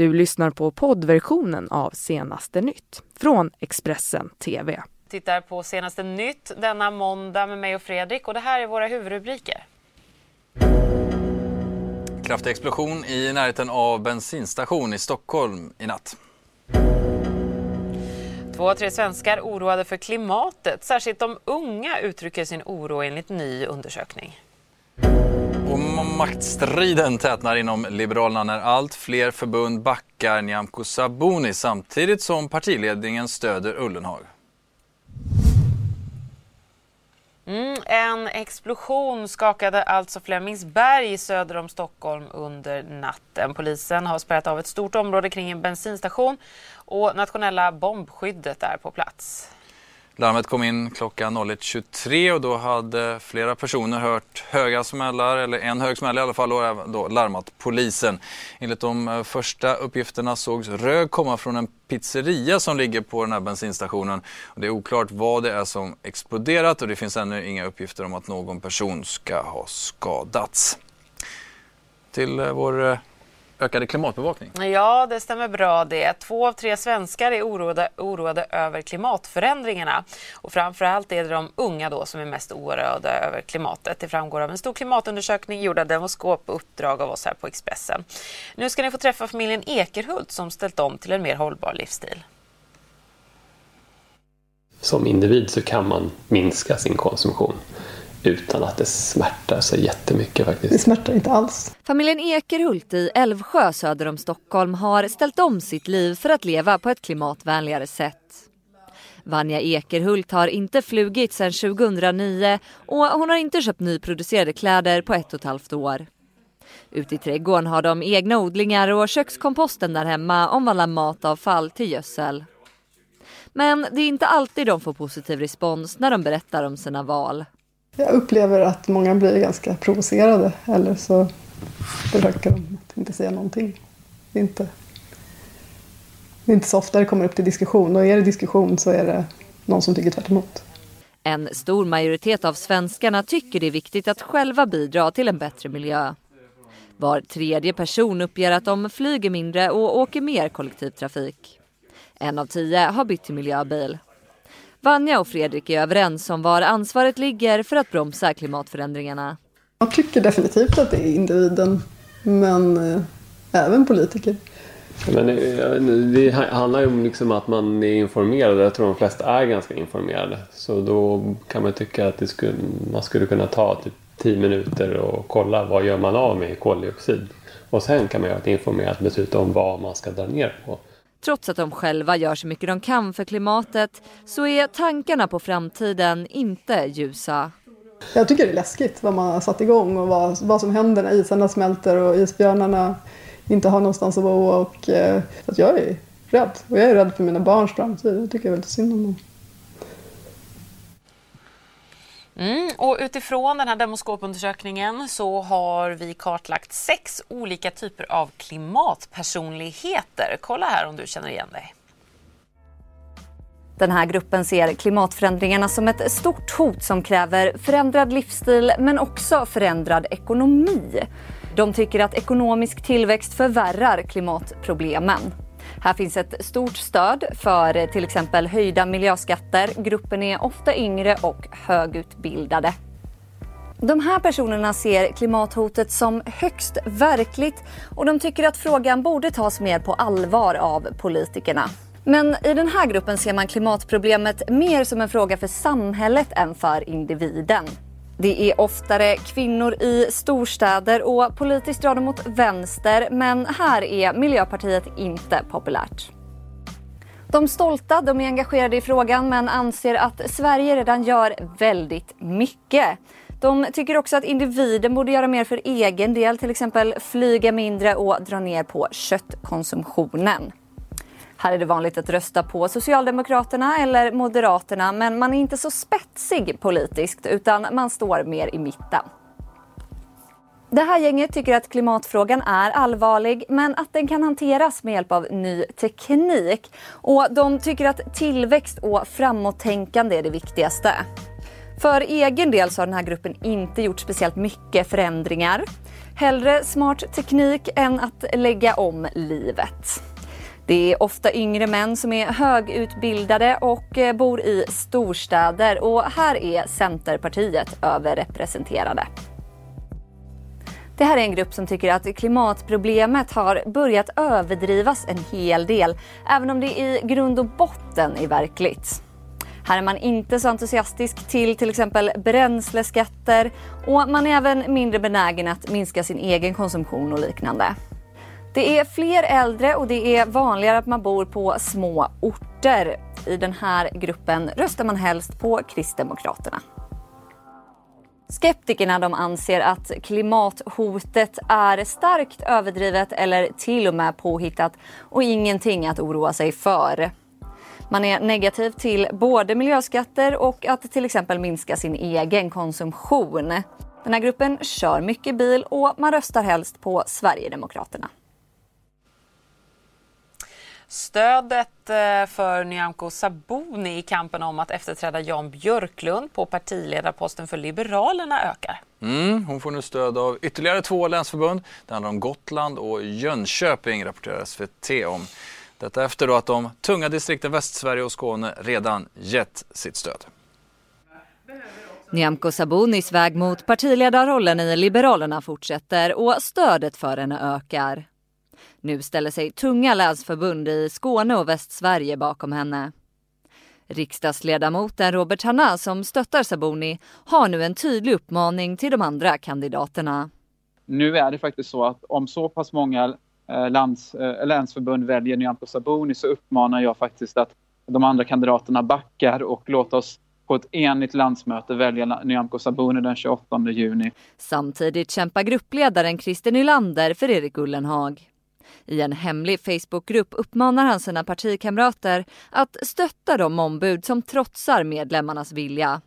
Du lyssnar på poddversionen av Senaste nytt från Expressen TV. Tittar på Senaste nytt denna måndag med mig och Fredrik och det här är våra huvudrubriker. Kraftig explosion i närheten av bensinstation i Stockholm i natt. Två av tre svenskar oroade för klimatet. Särskilt de unga uttrycker sin oro enligt ny undersökning. Maktstriden tätnar inom Liberalerna när allt fler förbund backar Nyamko Sabuni samtidigt som partiledningen stöder Ullenhag. Mm, en explosion skakade alltså Flemingsberg söder om Stockholm under natten. Polisen har spärrat av ett stort område kring en bensinstation och nationella bombskyddet är på plats. Larmet kom in klockan 01.23 och då hade flera personer hört höga smällar, eller en hög smäll i alla fall, och även då larmat polisen. Enligt de eh, första uppgifterna sågs rök komma från en pizzeria som ligger på den här bensinstationen. Och det är oklart vad det är som exploderat och det finns ännu inga uppgifter om att någon person ska ha skadats. Till eh, vår eh, ökade klimatbevakning. Ja, det stämmer bra det. Två av tre svenskar är oroade, oroade över klimatförändringarna. Och framförallt är det de unga då som är mest oroade över klimatet. Det framgår av en stor klimatundersökning gjord av Demoskop på uppdrag av oss här på Expressen. Nu ska ni få träffa familjen Ekerhult som ställt om till en mer hållbar livsstil. Som individ så kan man minska sin konsumtion utan att det smärtar så jättemycket faktiskt. Det smärtar inte alls. Familjen Ekerhult i Älvsjö söder om Stockholm har ställt om sitt liv för att leva på ett klimatvänligare sätt. Vanja Ekerhult har inte flugit sedan 2009 och hon har inte köpt nyproducerade kläder på ett och ett halvt år. Ute i trädgården har de egna odlingar och kökskomposten där hemma omvandlar matavfall till gödsel. Men det är inte alltid de får positiv respons när de berättar om sina val. Jag upplever att många blir ganska provocerade eller så försöker de att inte säga någonting. Det är inte, det är inte så ofta det kommer upp till diskussion och är det diskussion så är det någon som tycker tvärt emot. En stor majoritet av svenskarna tycker det är viktigt att själva bidra till en bättre miljö. Var tredje person uppger att de flyger mindre och åker mer kollektivtrafik. En av tio har bytt till miljöbil. Vanja och Fredrik är överens om var ansvaret ligger för att bromsa klimatförändringarna. Jag tycker definitivt att det är individen, men eh, även politiker. Men det handlar ju om liksom att man är informerad. Jag tror de flesta är ganska informerade. Så då kan man tycka att skulle, man skulle kunna ta typ 10 minuter och kolla vad gör man av med koldioxid. Och sen kan man göra ett informerat beslut om vad man ska dra ner på. Trots att de själva gör så mycket de kan för klimatet så är tankarna på framtiden inte ljusa. Jag tycker det är läskigt vad man har satt igång och vad, vad som händer när isarna smälter och isbjörnarna inte har någonstans att bo. Och, eh, att jag är rädd. Och jag är rädd för mina barns framtid. Jag tycker väldigt synd om dem. Mm, och utifrån den här demoskopundersökningen så har vi kartlagt sex olika typer av klimatpersonligheter. Kolla här om du känner igen dig. Den här gruppen ser klimatförändringarna som ett stort hot som kräver förändrad livsstil men också förändrad ekonomi. De tycker att ekonomisk tillväxt förvärrar klimatproblemen. Här finns ett stort stöd för eh, till exempel höjda miljöskatter. Gruppen är ofta yngre och högutbildade. De här personerna ser klimathotet som högst verkligt och de tycker att frågan borde tas mer på allvar av politikerna. Men i den här gruppen ser man klimatproblemet mer som en fråga för samhället än för individen. Det är oftare kvinnor i storstäder och politiskt drar de mot vänster men här är Miljöpartiet inte populärt. De stolta de är engagerade i frågan men anser att Sverige redan gör väldigt mycket. De tycker också att individen borde göra mer för egen del, till exempel flyga mindre och dra ner på köttkonsumtionen. Här är det vanligt att rösta på Socialdemokraterna eller Moderaterna men man är inte så spetsig politiskt utan man står mer i mitten. Det här gänget tycker att klimatfrågan är allvarlig men att den kan hanteras med hjälp av ny teknik. Och de tycker att tillväxt och framåttänkande är det viktigaste. För egen del så har den här gruppen inte gjort speciellt mycket förändringar. Hellre smart teknik än att lägga om livet. Det är ofta yngre män som är högutbildade och eh, bor i storstäder och här är Centerpartiet överrepresenterade. Det här är en grupp som tycker att klimatproblemet har börjat överdrivas en hel del, även om det i grund och botten är verkligt. Här är man inte så entusiastisk till till exempel bränsleskatter och man är även mindre benägen att minska sin egen konsumtion och liknande. Det är fler äldre och det är vanligare att man bor på små orter. I den här gruppen röstar man helst på Kristdemokraterna. Skeptikerna de anser att klimathotet är starkt överdrivet eller till och med påhittat och ingenting att oroa sig för. Man är negativ till både miljöskatter och att till exempel minska sin egen konsumtion. Den här gruppen kör mycket bil och man röstar helst på Sverigedemokraterna. Stödet eh, för Nyamko Sabuni i kampen om att efterträda Jan Björklund på partiledarposten för Liberalerna ökar. Mm, hon får nu stöd av ytterligare två länsförbund. Det handlar om Gotland och Jönköping, rapporterar SVT om. Detta efter då att de tunga distrikten Västsverige och Skåne redan gett sitt stöd. Nyamko Sabunis väg mot partiledarrollen i Liberalerna fortsätter och stödet för henne ökar. Nu ställer sig tunga länsförbund i Skåne och Västsverige bakom henne. Riksdagsledamoten Robert Hanna som stöttar Sabuni har nu en tydlig uppmaning till de andra kandidaterna. Nu är det faktiskt så att om så pass många eh, lands, eh, länsförbund väljer Nyamko Sabuni så uppmanar jag faktiskt att de andra kandidaterna backar och låt oss på ett enigt landsmöte välja Nyamko Sabuni den 28 juni. Samtidigt kämpar gruppledaren Christer Nylander för Erik Ullenhag. I en hemlig Facebookgrupp uppmanar han sina partikamrater att stötta de ombud som trotsar medlemmarnas vilja.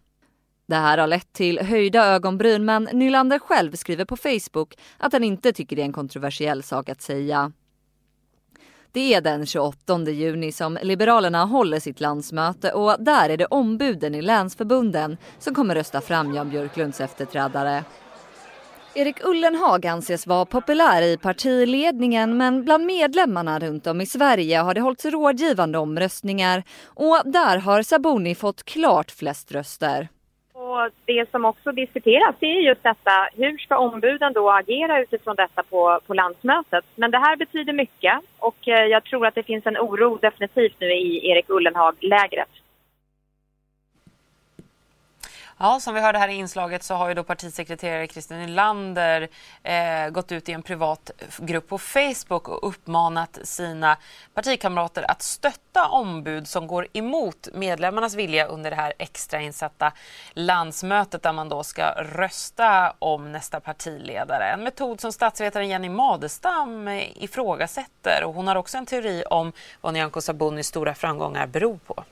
Det här har lett till höjda ögonbryn men Nylander själv skriver på Facebook att han inte tycker det är en kontroversiell sak att säga. Det är den 28 juni som Liberalerna håller sitt landsmöte och där är det ombuden i länsförbunden som kommer rösta fram Jan Björklunds efterträdare. Erik Ullenhag anses vara populär i partiledningen men bland medlemmarna runt om i Sverige har det hållits rådgivande omröstningar och där har Sabuni fått klart flest röster. Och det som också diskuteras är just detta, hur ska ombuden då agera utifrån detta på, på landsmötet? Men det här betyder mycket och eh, jag tror att det finns en oro definitivt nu i Erik Ullenhag-lägret. Ja, som vi hörde här i inslaget så har ju då partisekreterare Christer Nylander eh, gått ut i en privat grupp på Facebook och uppmanat sina partikamrater att stötta ombud som går emot medlemmarnas vilja under det här extrainsatta landsmötet där man då ska rösta om nästa partiledare. En metod som statsvetaren Jenny Madestam ifrågasätter och hon har också en teori om vad Nyamko Sabunis stora framgångar beror på.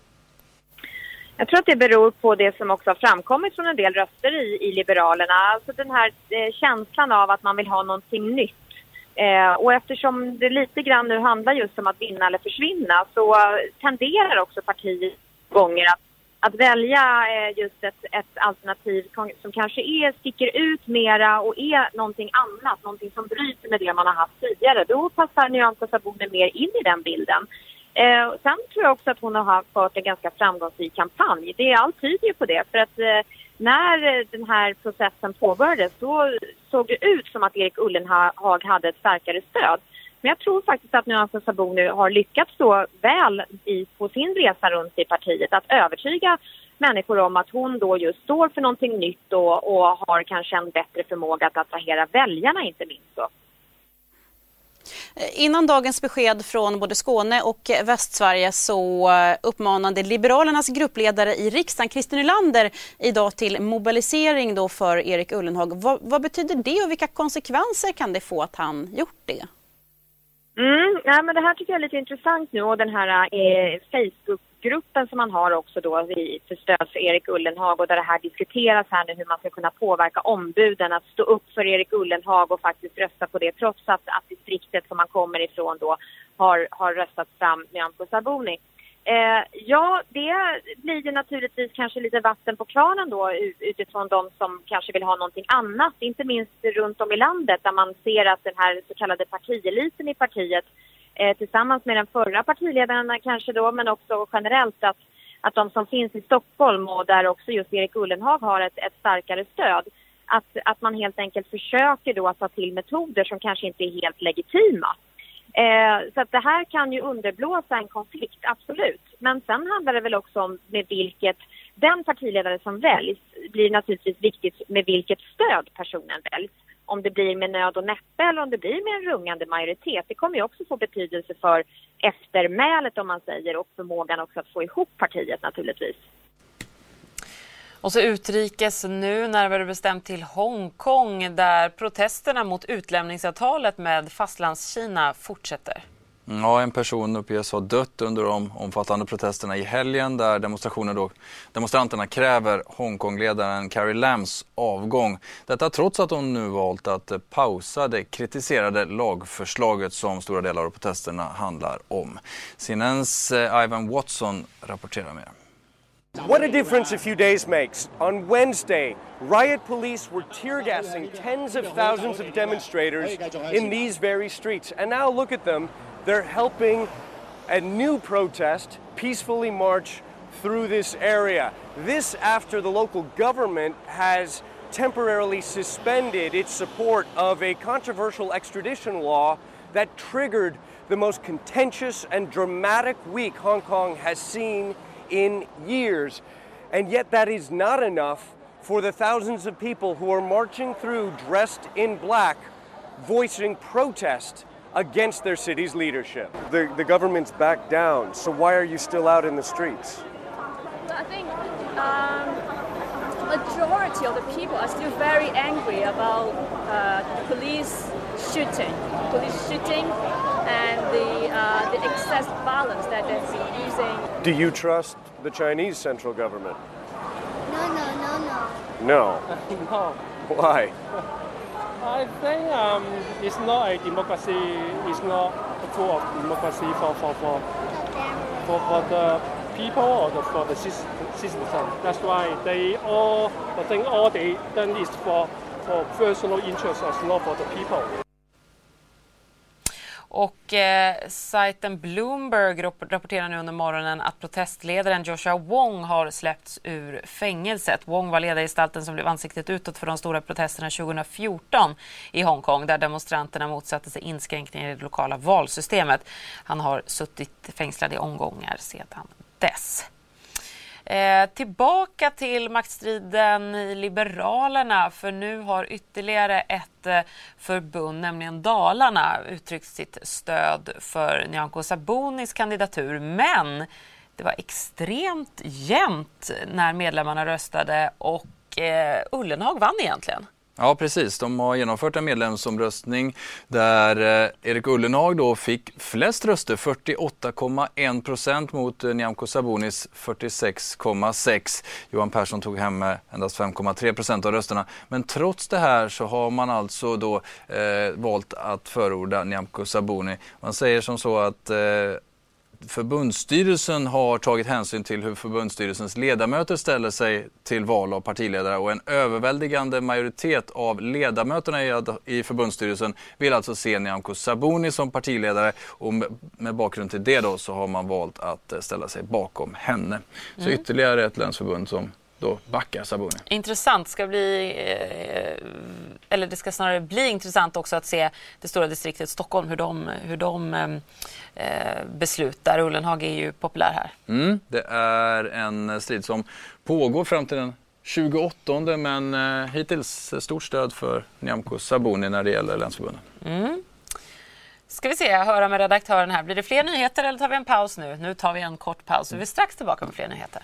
Jag tror att det beror på det som också har framkommit från en del röster i, i Liberalerna. Alltså den här eh, känslan av att man vill ha någonting nytt. Eh, och eftersom det lite grann nu handlar just om att vinna eller försvinna så eh, tenderar också partier gånger att, att välja eh, just ett, ett, alternativ som kanske är, sticker ut mera och är någonting annat, någonting som bryter med det man har haft tidigare. Då passar Nyamko Sabuni mer in i den bilden. Eh, sen tror jag också att hon har fört en ganska framgångsrik kampanj. Det, allt tyder ju på det. För att eh, när eh, den här processen påbörjades så såg det ut som att Erik Ullenhag hade ett starkare stöd. Men jag tror faktiskt att Nyamko Sabuni har lyckats så väl i, på sin resa runt i partiet att övertyga människor om att hon då just står för någonting nytt och, och har kanske en bättre förmåga att attrahera väljarna inte minst. Då. Eh, innan dagens besked från både Skåne och eh, Västsverige så eh, uppmanade Liberalernas gruppledare i riksdagen, Christer Nylander, idag till mobilisering då för Erik Ullenhag. Vad, vad, betyder det och vilka konsekvenser kan det få att han gjort det? Mm, ja, men det här tycker jag är lite intressant nu och den här eh, Facebook gruppen som man har också då för stöd för Erik Ullenhag och där det här diskuteras här nu hur man ska kunna påverka ombuden att stå upp för Erik Ullenhag och faktiskt rösta på det trots att, att distriktet som man kommer ifrån då har, har röstat fram Nyamko Sabuni. Eh, ja, det blir ju naturligtvis kanske lite vatten på kvarnen då utifrån de som kanske vill ha någonting annat. Inte minst runt om i landet där man ser att den här så kallade partieliten i partiet eh, tillsammans med den förra partiledaren kanske då, men också generellt att, att de som finns i Stockholm och där också just Erik Ullenhag har ett, ett starkare stöd att, att man helt enkelt försöker då att ta till metoder som kanske inte är helt legitima. Eh, så att det här kan ju underblåsa en konflikt, absolut. Men sen handlar det väl också om med vilket, den partiledare som väljs blir naturligtvis viktigt med vilket stöd personen väljs. Om det blir med nöd och näppe eller om det blir med en rungande majoritet. Det kommer ju också få betydelse för eftermälet om man säger och förmågan också att få ihop partiet naturligtvis. Och så utrikes nu, närmare bestämt till Hongkong där protesterna mot utlämningsavtalet med Fastlandskina fortsätter. Mm, ja, en person uppges ha dött under de omfattande protesterna i helgen där demonstrationer då, demonstranterna kräver Hongkongledaren Carrie Lams avgång. Detta trots att hon nu valt att pausa det kritiserade lagförslaget som stora delar av protesterna handlar om. CNNs eh, Ivan Watson rapporterar mer. What a difference a few days makes. On Wednesday, riot police were tear gassing tens of thousands of demonstrators in these very streets. And now look at them. They're helping a new protest peacefully march through this area. This after the local government has temporarily suspended its support of a controversial extradition law that triggered the most contentious and dramatic week Hong Kong has seen in years. And yet, that is not enough for the thousands of people who are marching through dressed in black, voicing protest against their city's leadership. The, the government's backed down, so why are you still out in the streets? I think um, majority of the people are still very angry about uh, police shooting, police shooting, and the uh, the excess violence that they've been using. Do you trust the Chinese central government? No, no, no, no. No. no. Why? I think um, it's not a democracy. It's not full of democracy for for for for, for the people or the, for the citizens. That's why they all, I think all they done is for for personal interest not for the people. Och eh, sajten Bloomberg rapporterar nu under morgonen att protestledaren Joshua Wong har släppts ur fängelset. Wong var ledargestalten som blev ansiktet utåt för de stora protesterna 2014 i Hongkong där demonstranterna motsatte sig inskränkningar i det lokala valsystemet. Han har suttit fängslad i omgångar sedan dess. Eh, tillbaka till maktstriden i Liberalerna för nu har ytterligare ett eh, förbund, nämligen Dalarna, uttryckt sitt stöd för Nyamko Sabunis kandidatur. Men det var extremt jämnt när medlemmarna röstade och eh, Ullenhag vann egentligen. Ja precis, de har genomfört en medlemsomröstning där eh, Erik Ullenhag då fick flest röster, 48,1 procent mot eh, Nyamko Sabunis 46,6. Johan Persson tog hem eh, endast 5,3 procent av rösterna. Men trots det här så har man alltså då eh, valt att förorda Nyamko Sabuni. Man säger som så att eh, förbundsstyrelsen har tagit hänsyn till hur förbundsstyrelsens ledamöter ställer sig till val av partiledare och en överväldigande majoritet av ledamöterna i, förbundsstyrelsen vill alltså se Nyamko Sabuni som partiledare och med, med bakgrund till det då så har man valt att eh, ställa sig bakom henne. Så mm. ytterligare ett länsförbund som då backar Sabuni. Intressant. Ska bli, eh, eller det ska snarare bli intressant också att se det stora distriktet Stockholm, hur de, hur de eh, beslutar. Ullenhag är ju populär här. Mm, det är en strid som pågår fram till den 28 men eh, hittills stort stöd för Nyamko Sabuni när det gäller länsförbunden. Mm. Ska vi se, höra med redaktören här. Blir det fler nyheter eller tar vi en paus nu? Nu tar vi en kort paus. Vi är strax tillbaka med fler nyheter.